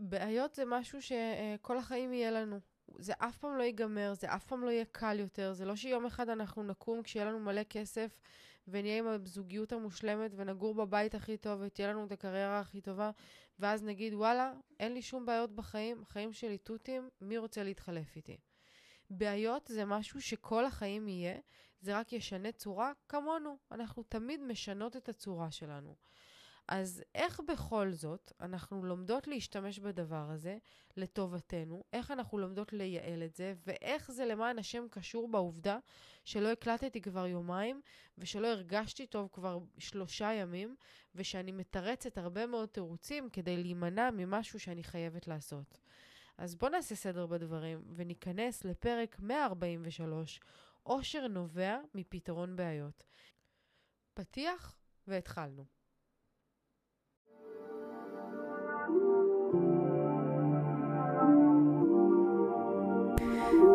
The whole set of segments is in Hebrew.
בעיות זה משהו שכל החיים יהיה לנו. זה אף פעם לא ייגמר, זה אף פעם לא יהיה קל יותר. זה לא שיום אחד אנחנו נקום כשיהיה לנו מלא כסף ונהיה עם הזוגיות המושלמת ונגור בבית הכי טוב ותהיה לנו את הקריירה הכי טובה, ואז נגיד, וואלה, אין לי שום בעיות בחיים, החיים שלי תותים, מי רוצה להתחלף איתי? בעיות זה משהו שכל החיים יהיה, זה רק ישנה צורה כמונו. אנחנו תמיד משנות את הצורה שלנו. אז איך בכל זאת אנחנו לומדות להשתמש בדבר הזה לטובתנו, איך אנחנו לומדות לייעל את זה, ואיך זה למען השם קשור בעובדה שלא הקלטתי כבר יומיים, ושלא הרגשתי טוב כבר שלושה ימים, ושאני מתרצת הרבה מאוד תירוצים כדי להימנע ממשהו שאני חייבת לעשות. אז בואו נעשה סדר בדברים, וניכנס לפרק 143, עושר נובע מפתרון בעיות. פתיח והתחלנו.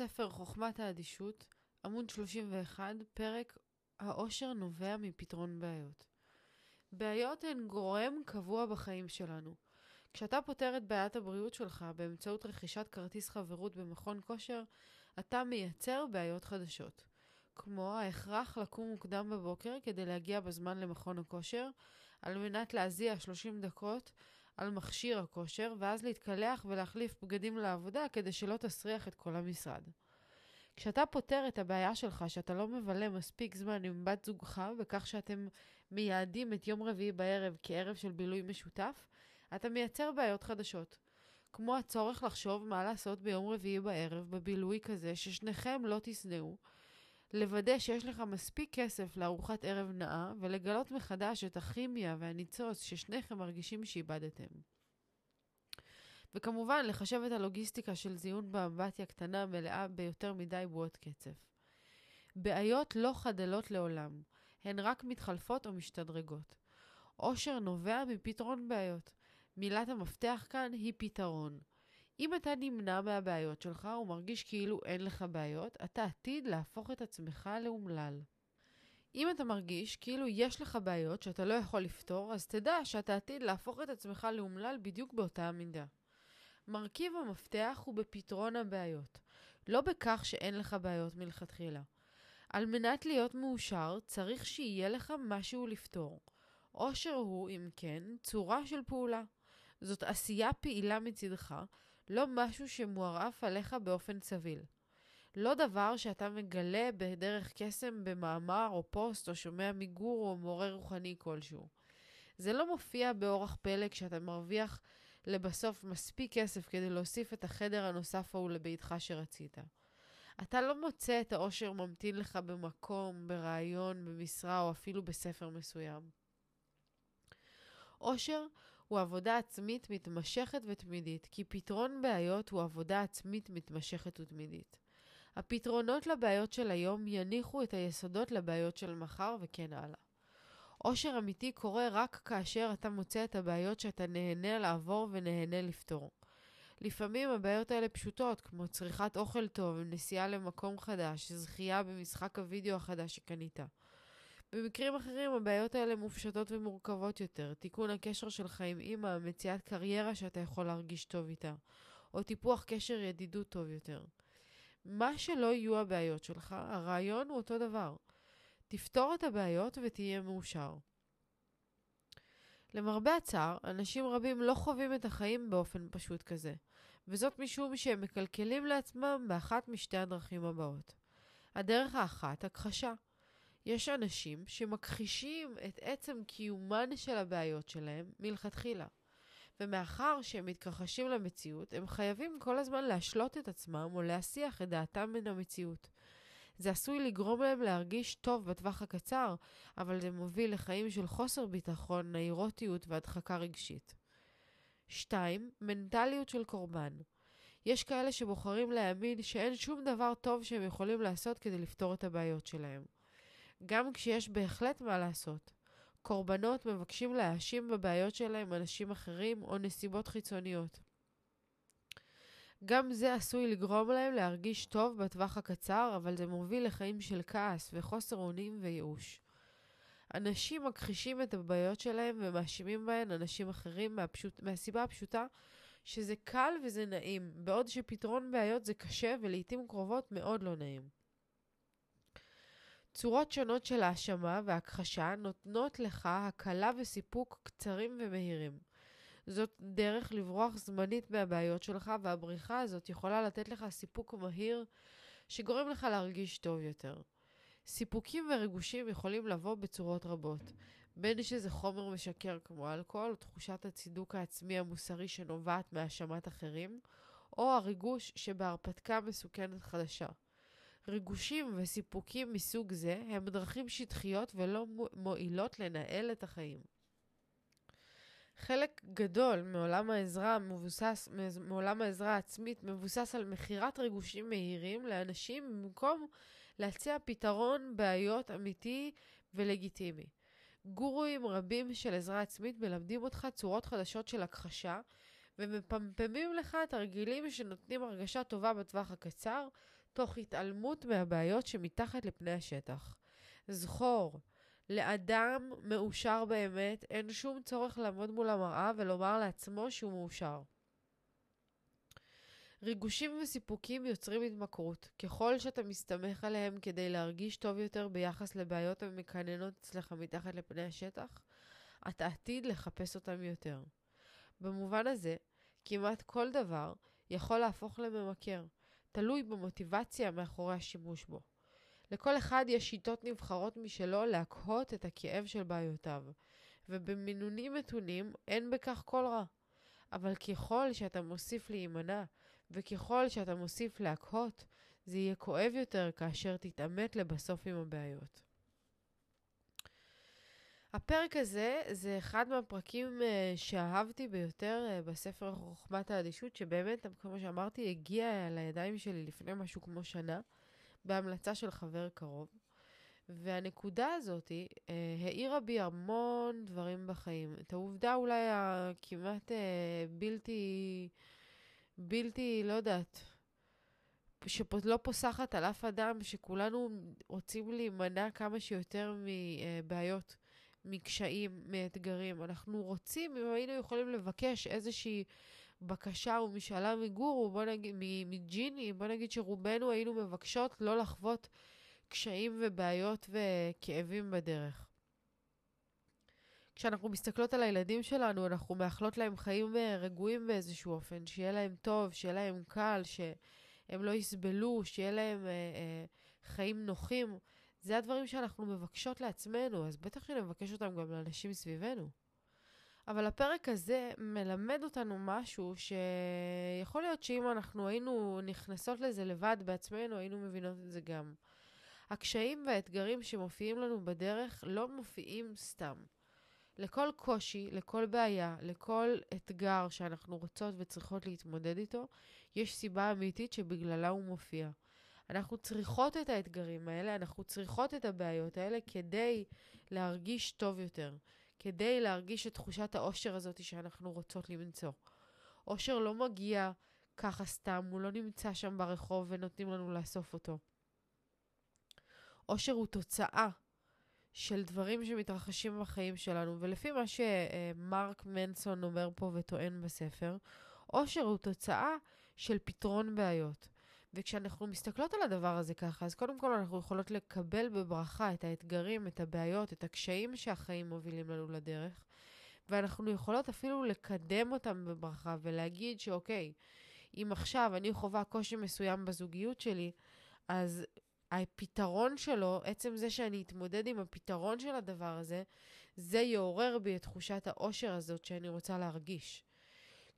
הספר חוכמת האדישות, עמוד 31, פרק העושר נובע מפתרון בעיות. בעיות הן גורם קבוע בחיים שלנו. כשאתה פותר את בעיית הבריאות שלך באמצעות רכישת כרטיס חברות במכון כושר, אתה מייצר בעיות חדשות. כמו ההכרח לקום מוקדם בבוקר כדי להגיע בזמן למכון הכושר, על מנת להזיע 30 דקות על מכשיר הכושר, ואז להתקלח ולהחליף בגדים לעבודה כדי שלא תסריח את כל המשרד. כשאתה פותר את הבעיה שלך שאתה לא מבלה מספיק זמן עם בת זוגך, בכך שאתם מייעדים את יום רביעי בערב כערב של בילוי משותף, אתה מייצר בעיות חדשות. כמו הצורך לחשוב מה לעשות ביום רביעי בערב בבילוי כזה ששניכם לא תשנאו, לוודא שיש לך מספיק כסף לארוחת ערב נאה, ולגלות מחדש את הכימיה והניצוץ ששניכם מרגישים שאיבדתם. וכמובן, לחשב את הלוגיסטיקה של זיון באמבטיה קטנה מלאה ביותר מדי בועות קצף. בעיות לא חדלות לעולם, הן רק מתחלפות או משתדרגות. עושר נובע מפתרון בעיות. מילת המפתח כאן היא פתרון. אם אתה נמנע מהבעיות שלך ומרגיש כאילו אין לך בעיות, אתה עתיד להפוך את עצמך לאומלל. אם אתה מרגיש כאילו יש לך בעיות שאתה לא יכול לפתור, אז תדע שאתה עתיד להפוך את עצמך לאומלל בדיוק באותה המידה. מרכיב המפתח הוא בפתרון הבעיות, לא בכך שאין לך בעיות מלכתחילה. על מנת להיות מאושר, צריך שיהיה לך משהו לפתור. עושר הוא, אם כן, צורה של פעולה. זאת עשייה פעילה מצדך, לא משהו שמוערף עליך באופן סביל. לא דבר שאתה מגלה בדרך קסם במאמר או פוסט או שומע מגור או מורה רוחני כלשהו. זה לא מופיע באורח פלא כשאתה מרוויח לבסוף מספיק כסף כדי להוסיף את החדר הנוסף ההוא לביתך שרצית. אתה לא מוצא את האושר ממתין לך במקום, ברעיון, במשרה או אפילו בספר מסוים. אושר הוא עבודה עצמית מתמשכת ותמידית, כי פתרון בעיות הוא עבודה עצמית מתמשכת ותמידית. הפתרונות לבעיות של היום יניחו את היסודות לבעיות של מחר וכן הלאה. עושר אמיתי קורה רק כאשר אתה מוצא את הבעיות שאתה נהנה לעבור ונהנה לפתור. לפעמים הבעיות האלה פשוטות, כמו צריכת אוכל טוב, נסיעה למקום חדש, זכייה במשחק הוידאו החדש שקנית. במקרים אחרים הבעיות האלה מופשטות ומורכבות יותר. תיקון הקשר שלך עם אימא, מציאת קריירה שאתה יכול להרגיש טוב איתה, או טיפוח קשר ידידות טוב יותר. מה שלא יהיו הבעיות שלך, הרעיון הוא אותו דבר. תפתור את הבעיות ותהיה מאושר. למרבה הצער, אנשים רבים לא חווים את החיים באופן פשוט כזה, וזאת משום שהם מקלקלים לעצמם באחת משתי הדרכים הבאות. הדרך האחת, הכחשה. יש אנשים שמכחישים את עצם קיומן של הבעיות שלהם מלכתחילה. ומאחר שהם מתכחשים למציאות, הם חייבים כל הזמן להשלות את עצמם או להסיח את דעתם מן המציאות. זה עשוי לגרום להם להרגיש טוב בטווח הקצר, אבל זה מוביל לחיים של חוסר ביטחון, נאירוטיות והדחקה רגשית. 2. מנטליות של קורבן. יש כאלה שבוחרים להאמין שאין שום דבר טוב שהם יכולים לעשות כדי לפתור את הבעיות שלהם. גם כשיש בהחלט מה לעשות. קורבנות מבקשים להאשים בבעיות שלהם אנשים אחרים או נסיבות חיצוניות. גם זה עשוי לגרום להם להרגיש טוב בטווח הקצר, אבל זה מוביל לחיים של כעס וחוסר אונים וייאוש. אנשים מכחישים את הבעיות שלהם ומאשימים בהן אנשים אחרים מהפשוט, מהסיבה הפשוטה שזה קל וזה נעים, בעוד שפתרון בעיות זה קשה ולעיתים קרובות מאוד לא נעים. צורות שונות של האשמה והכחשה נותנות לך הקלה וסיפוק קצרים ומהירים. זאת דרך לברוח זמנית מהבעיות שלך, והבריחה הזאת יכולה לתת לך סיפוק מהיר שגורם לך להרגיש טוב יותר. סיפוקים וריגושים יכולים לבוא בצורות רבות, בין שזה חומר משקר כמו אלכוהול, תחושת הצידוק העצמי המוסרי שנובעת מהאשמת אחרים, או הריגוש שבהרפתקה מסוכנת חדשה. ריגושים וסיפוקים מסוג זה הם דרכים שטחיות ולא מועילות לנהל את החיים. חלק גדול מעולם העזרה מבוסס, מעולם העזרה העצמית מבוסס על מכירת ריגושים מהירים לאנשים במקום להציע פתרון בעיות אמיתי ולגיטימי. גורואים רבים של עזרה עצמית מלמדים אותך צורות חדשות של הכחשה ומפמפמים לך תרגילים שנותנים הרגשה טובה בטווח הקצר, תוך התעלמות מהבעיות שמתחת לפני השטח. זכור, לאדם מאושר באמת אין שום צורך לעמוד מול המראה ולומר לעצמו שהוא מאושר. ריגושים וסיפוקים יוצרים התמכרות. ככל שאתה מסתמך עליהם כדי להרגיש טוב יותר ביחס לבעיות המקננות אצלך מתחת לפני השטח, אתה עתיד לחפש אותם יותר. במובן הזה, כמעט כל דבר יכול להפוך לממכר, תלוי במוטיבציה מאחורי השימוש בו. לכל אחד יש שיטות נבחרות משלו להקהות את הכאב של בעיותיו, ובמינונים מתונים אין בכך כל רע. אבל ככל שאתה מוסיף להימנע, וככל שאתה מוסיף להקהות, זה יהיה כואב יותר כאשר תתעמת לבסוף עם הבעיות. הפרק הזה זה אחד מהפרקים uh, שאהבתי ביותר uh, בספר חוכמת האדישות, שבאמת, כמו שאמרתי, הגיע לידיים שלי לפני משהו כמו שנה. בהמלצה של חבר קרוב. והנקודה הזאת אה, העירה בי המון דברים בחיים. את העובדה אולי הכמעט אה, בלתי, בלתי, לא יודעת, שלא פוסחת על אף אדם, שכולנו רוצים להימנע כמה שיותר מבעיות, מקשיים, מאתגרים. אנחנו רוצים, אם היינו יכולים לבקש איזושהי בקשה או משאלה מגורו, בוא נגיד, מג'יני, בוא נגיד שרובנו היינו מבקשות לא לחוות קשיים ובעיות וכאבים בדרך. כשאנחנו מסתכלות על הילדים שלנו, אנחנו מאחלות להם חיים אה, רגועים באיזשהו אופן, שיהיה להם טוב, שיהיה להם קל, שהם לא יסבלו, שיהיה להם אה, אה, חיים נוחים. זה הדברים שאנחנו מבקשות לעצמנו, אז בטח שנבקש אותם גם לאנשים סביבנו. אבל הפרק הזה מלמד אותנו משהו שיכול להיות שאם אנחנו היינו נכנסות לזה לבד בעצמנו, היינו מבינות את זה גם. הקשיים והאתגרים שמופיעים לנו בדרך לא מופיעים סתם. לכל קושי, לכל בעיה, לכל אתגר שאנחנו רוצות וצריכות להתמודד איתו, יש סיבה אמיתית שבגללה הוא מופיע. אנחנו צריכות את האתגרים האלה, אנחנו צריכות את הבעיות האלה כדי להרגיש טוב יותר, כדי להרגיש את תחושת האושר הזאת שאנחנו רוצות למצוא. אושר לא מגיע ככה סתם, הוא לא נמצא שם ברחוב ונותנים לנו לאסוף אותו. אושר הוא תוצאה של דברים שמתרחשים בחיים שלנו, ולפי מה שמרק מנסון אומר פה וטוען בספר, אושר הוא תוצאה של פתרון בעיות. וכשאנחנו מסתכלות על הדבר הזה ככה, אז קודם כל אנחנו יכולות לקבל בברכה את האתגרים, את הבעיות, את הקשיים שהחיים מובילים לנו לדרך, ואנחנו יכולות אפילו לקדם אותם בברכה ולהגיד שאוקיי, אם עכשיו אני חווה קושי מסוים בזוגיות שלי, אז הפתרון שלו, עצם זה שאני אתמודד עם הפתרון של הדבר הזה, זה יעורר בי את תחושת האושר הזאת שאני רוצה להרגיש.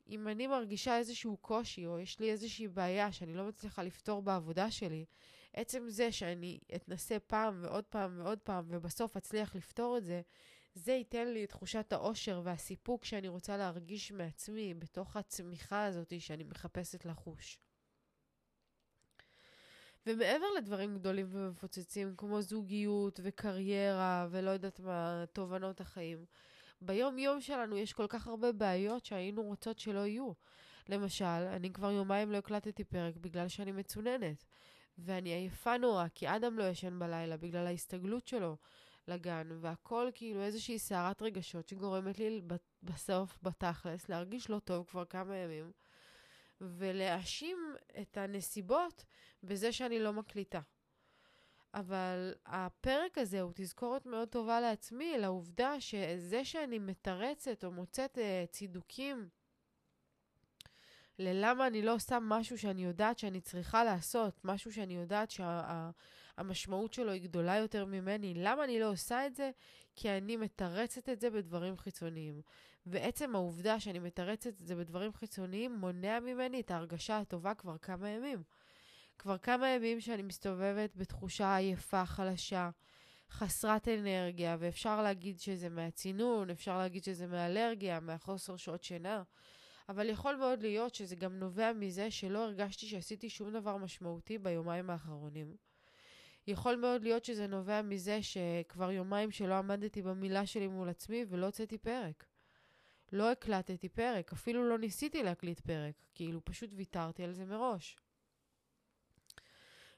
אם אני מרגישה איזשהו קושי, או יש לי איזושהי בעיה שאני לא מצליחה לפתור בעבודה שלי, עצם זה שאני אתנסה פעם ועוד פעם ועוד פעם, ובסוף אצליח לפתור את זה, זה ייתן לי את תחושת האושר והסיפוק שאני רוצה להרגיש מעצמי בתוך הצמיחה הזאת שאני מחפשת לחוש. ומעבר לדברים גדולים ומפוצצים, כמו זוגיות וקריירה ולא יודעת מה, תובנות החיים, ביום-יום שלנו יש כל כך הרבה בעיות שהיינו רוצות שלא יהיו. למשל, אני כבר יומיים לא הקלטתי פרק בגלל שאני מצוננת. ואני עייפה נורא, כי אדם לא ישן בלילה בגלל ההסתגלות שלו לגן, והכל כאילו איזושהי סערת רגשות שגורמת לי בסוף, בתכלס, להרגיש לא טוב כבר כמה ימים, ולהאשים את הנסיבות בזה שאני לא מקליטה. אבל הפרק הזה הוא תזכורת מאוד טובה לעצמי, לעובדה שזה שאני מתרצת או מוצאת uh, צידוקים ללמה אני לא עושה משהו שאני יודעת שאני צריכה לעשות, משהו שאני יודעת שהמשמעות שה, שלו היא גדולה יותר ממני. למה אני לא עושה את זה? כי אני מתרצת את זה בדברים חיצוניים. ועצם העובדה שאני מתרצת את זה בדברים חיצוניים מונע ממני את ההרגשה הטובה כבר כמה ימים. כבר כמה ימים שאני מסתובבת בתחושה עייפה, חלשה, חסרת אנרגיה, ואפשר להגיד שזה מהצינון, אפשר להגיד שזה מאלרגיה, מהחוסר שעות שינה. אבל יכול מאוד להיות שזה גם נובע מזה שלא הרגשתי שעשיתי שום דבר משמעותי ביומיים האחרונים. יכול מאוד להיות שזה נובע מזה שכבר יומיים שלא עמדתי במילה שלי מול עצמי ולא הוצאתי פרק. לא הקלטתי פרק, אפילו לא ניסיתי להקליט פרק, כאילו פשוט ויתרתי על זה מראש.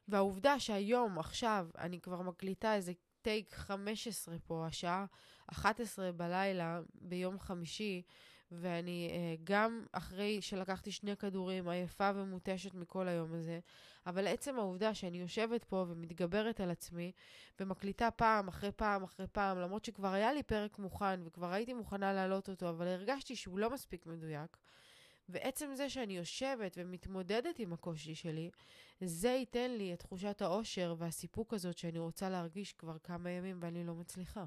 והעובדה שהיום, עכשיו, אני כבר מקליטה איזה טייק 15 פה, השעה 11 בלילה ביום חמישי, ואני uh, גם אחרי שלקחתי שני כדורים, עייפה ומותשת מכל היום הזה, אבל עצם העובדה שאני יושבת פה ומתגברת על עצמי, ומקליטה פעם אחרי פעם אחרי פעם, למרות שכבר היה לי פרק מוכן וכבר הייתי מוכנה להעלות אותו, אבל הרגשתי שהוא לא מספיק מדויק, ועצם זה שאני יושבת ומתמודדת עם הקושי שלי, זה ייתן לי את תחושת האושר והסיפוק הזאת שאני רוצה להרגיש כבר כמה ימים ואני לא מצליחה.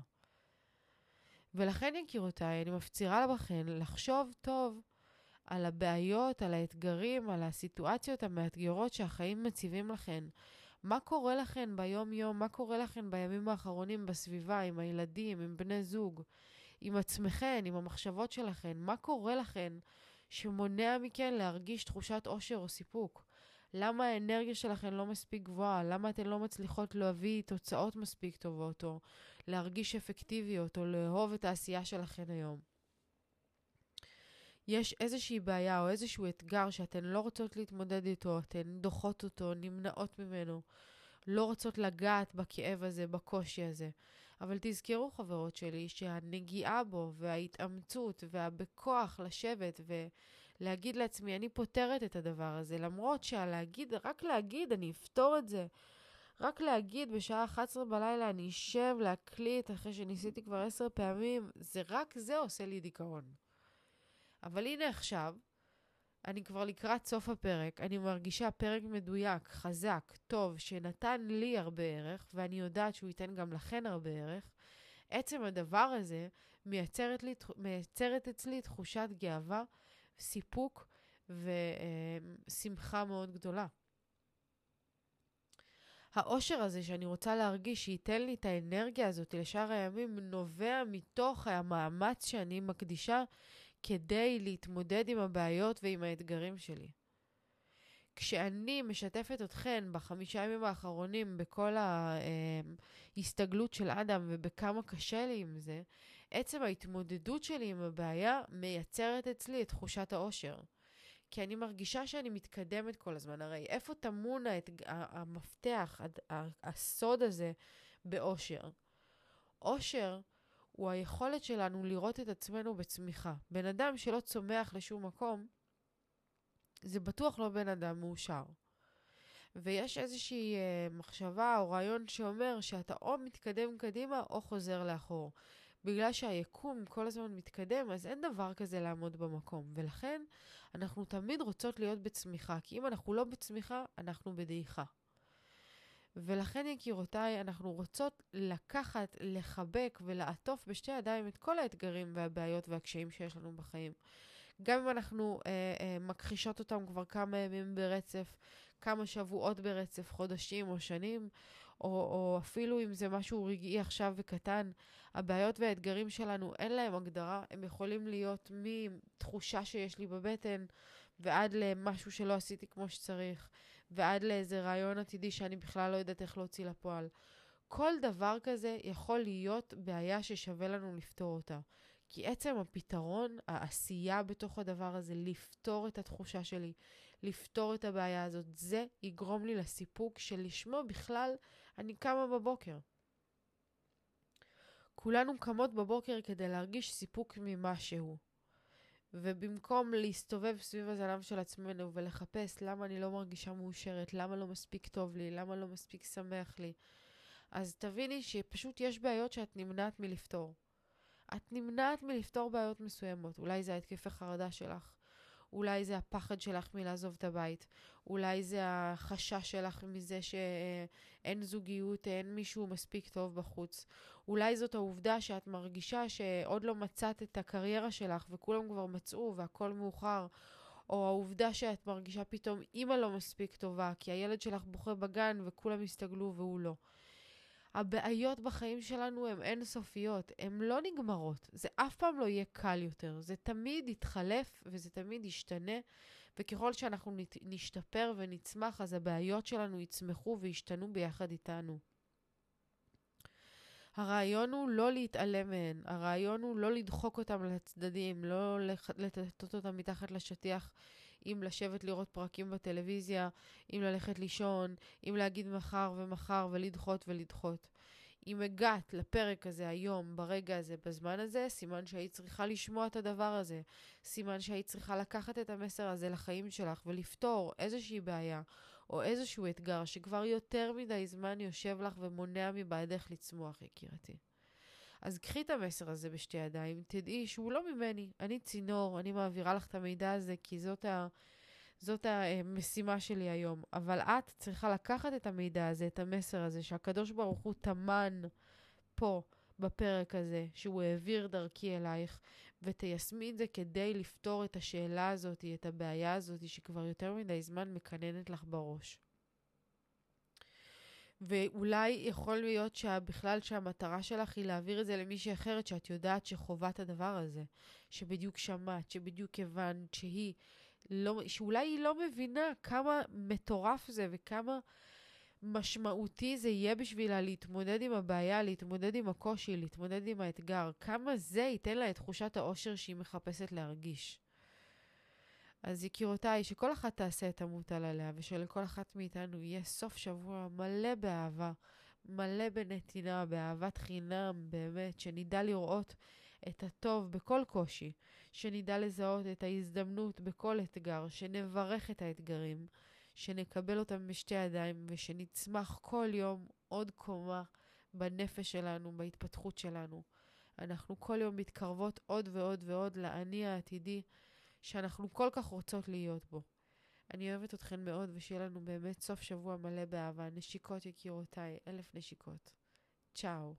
ולכן, יקירותיי, אני מפצירה בכן לחשוב טוב על הבעיות, על האתגרים, על הסיטואציות המאתגרות שהחיים מציבים לכן. מה קורה לכן ביום-יום? מה קורה לכן בימים האחרונים בסביבה, עם הילדים, עם בני זוג, עם עצמכן, עם המחשבות שלכן? מה קורה לכן שמונע מכן להרגיש תחושת אושר או סיפוק? למה האנרגיה שלכן לא מספיק גבוהה? למה אתן לא מצליחות להביא תוצאות מספיק טובות, או להרגיש אפקטיביות, או לאהוב את העשייה שלכן היום? יש איזושהי בעיה או איזשהו אתגר שאתן לא רוצות להתמודד איתו, אתן דוחות אותו, נמנעות ממנו, לא רוצות לגעת בכאב הזה, בקושי הזה. אבל תזכרו, חברות שלי, שהנגיעה בו וההתאמצות והבכוח לשבת ו... להגיד לעצמי, אני פותרת את הדבר הזה, למרות שהלהגיד, רק להגיד, אני אפתור את זה. רק להגיד בשעה 11 בלילה אני אשב להקליט אחרי שניסיתי כבר עשר פעמים, זה רק זה עושה לי דיכאון. אבל הנה עכשיו, אני כבר לקראת סוף הפרק, אני מרגישה פרק מדויק, חזק, טוב, שנתן לי הרבה ערך, ואני יודעת שהוא ייתן גם לכן הרבה ערך. עצם הדבר הזה מייצרת, לי, מייצרת אצלי תחושת גאווה סיפוק ושמחה מאוד גדולה. האושר הזה שאני רוצה להרגיש, שייתן לי את האנרגיה הזאת לשאר הימים, נובע מתוך המאמץ שאני מקדישה כדי להתמודד עם הבעיות ועם האתגרים שלי. כשאני משתפת אתכן בחמישה ימים האחרונים בכל ההסתגלות של אדם ובכמה קשה לי עם זה, עצם ההתמודדות שלי עם הבעיה מייצרת אצלי את תחושת האושר. כי אני מרגישה שאני מתקדמת כל הזמן. הרי איפה טמון המפתח, הסוד הזה באושר? אושר הוא היכולת שלנו לראות את עצמנו בצמיחה. בן אדם שלא צומח לשום מקום, זה בטוח לא בן אדם מאושר. ויש איזושהי אה, מחשבה או רעיון שאומר שאתה או מתקדם קדימה או חוזר לאחור. בגלל שהיקום כל הזמן מתקדם, אז אין דבר כזה לעמוד במקום. ולכן אנחנו תמיד רוצות להיות בצמיחה, כי אם אנחנו לא בצמיחה, אנחנו בדעיכה. ולכן, יקירותיי, אנחנו רוצות לקחת, לחבק ולעטוף בשתי ידיים את כל האתגרים והבעיות והקשיים שיש לנו בחיים. גם אם אנחנו אה, אה, מכחישות אותם כבר כמה ימים ברצף, כמה שבועות ברצף, חודשים או שנים, או, או אפילו אם זה משהו רגעי עכשיו וקטן, הבעיות והאתגרים שלנו, אין להם הגדרה. הם יכולים להיות מתחושה שיש לי בבטן ועד למשהו שלא עשיתי כמו שצריך, ועד לאיזה רעיון עתידי שאני בכלל לא יודעת איך להוציא לפועל. כל דבר כזה יכול להיות בעיה ששווה לנו לפתור אותה. כי עצם הפתרון, העשייה בתוך הדבר הזה, לפתור את התחושה שלי, לפתור את הבעיה הזאת, זה יגרום לי לסיפוק שלשמו בכלל אני קמה בבוקר. כולנו קמות בבוקר כדי להרגיש סיפוק ממשהו. ובמקום להסתובב סביב הזנב של עצמנו ולחפש למה אני לא מרגישה מאושרת, למה לא מספיק טוב לי, למה לא מספיק שמח לי, אז תביני שפשוט יש בעיות שאת נמנעת מלפתור. את נמנעת מלפתור בעיות מסוימות. אולי זה ההתקפי חרדה שלך, אולי זה הפחד שלך מלעזוב את הבית, אולי זה החשש שלך מזה שאין זוגיות, אין מישהו מספיק טוב בחוץ. אולי זאת העובדה שאת מרגישה שעוד לא מצאת את הקריירה שלך וכולם כבר מצאו והכל מאוחר. או העובדה שאת מרגישה פתאום אימא לא מספיק טובה, כי הילד שלך בוכה בגן וכולם הסתגלו והוא לא. הבעיות בחיים שלנו הן אינסופיות, הן לא נגמרות. זה אף פעם לא יהיה קל יותר. זה תמיד יתחלף וזה תמיד ישתנה, וככל שאנחנו נשתפר ונצמח, אז הבעיות שלנו יצמחו וישתנו ביחד איתנו. הרעיון הוא לא להתעלם מהן, הרעיון הוא לא לדחוק אותם לצדדים, לא לטטות אותם מתחת לשטיח, אם לשבת לראות פרקים בטלוויזיה, אם ללכת לישון, אם להגיד מחר ומחר ולדחות ולדחות. אם הגעת לפרק הזה היום, ברגע הזה, בזמן הזה, סימן שהיית צריכה לשמוע את הדבר הזה. סימן שהיית צריכה לקחת את המסר הזה לחיים שלך ולפתור איזושהי בעיה או איזשהו אתגר שכבר יותר מדי זמן יושב לך ומונע מבעדך לצמוח, יקירתי. אז קחי את המסר הזה בשתי ידיים, תדעי שהוא לא ממני, אני צינור, אני מעבירה לך את המידע הזה כי זאת, ה, זאת המשימה שלי היום. אבל את צריכה לקחת את המידע הזה, את המסר הזה, שהקדוש ברוך הוא טמן פה בפרק הזה, שהוא העביר דרכי אלייך, ותיישמי את זה כדי לפתור את השאלה הזאת, את הבעיה הזאת, שכבר יותר מדי זמן מקננת לך בראש. ואולי יכול להיות שבכלל שהמטרה שלך היא להעביר את זה למישהי אחרת שאת יודעת שחווה את הדבר הזה, שבדיוק שמעת, שבדיוק הבנת, שהיא לא, שאולי היא לא מבינה כמה מטורף זה וכמה משמעותי זה יהיה בשבילה להתמודד עם הבעיה, להתמודד עם הקושי, להתמודד עם האתגר, כמה זה ייתן לה את תחושת האושר שהיא מחפשת להרגיש. אז יקירותיי, שכל אחת תעשה את המוטל עליה, ושלכל אחת מאיתנו יהיה סוף שבוע מלא באהבה, מלא בנתינה, באהבת חינם, באמת, שנדע לראות את הטוב בכל קושי, שנדע לזהות את ההזדמנות בכל אתגר, שנברך את האתגרים, שנקבל אותם בשתי ידיים, ושנצמח כל יום עוד קומה בנפש שלנו, בהתפתחות שלנו. אנחנו כל יום מתקרבות עוד ועוד ועוד לאני העתידי. שאנחנו כל כך רוצות להיות בו. אני אוהבת אתכן מאוד, ושיהיה לנו באמת סוף שבוע מלא באהבה. נשיקות יקירותיי, אלף נשיקות. צ'או.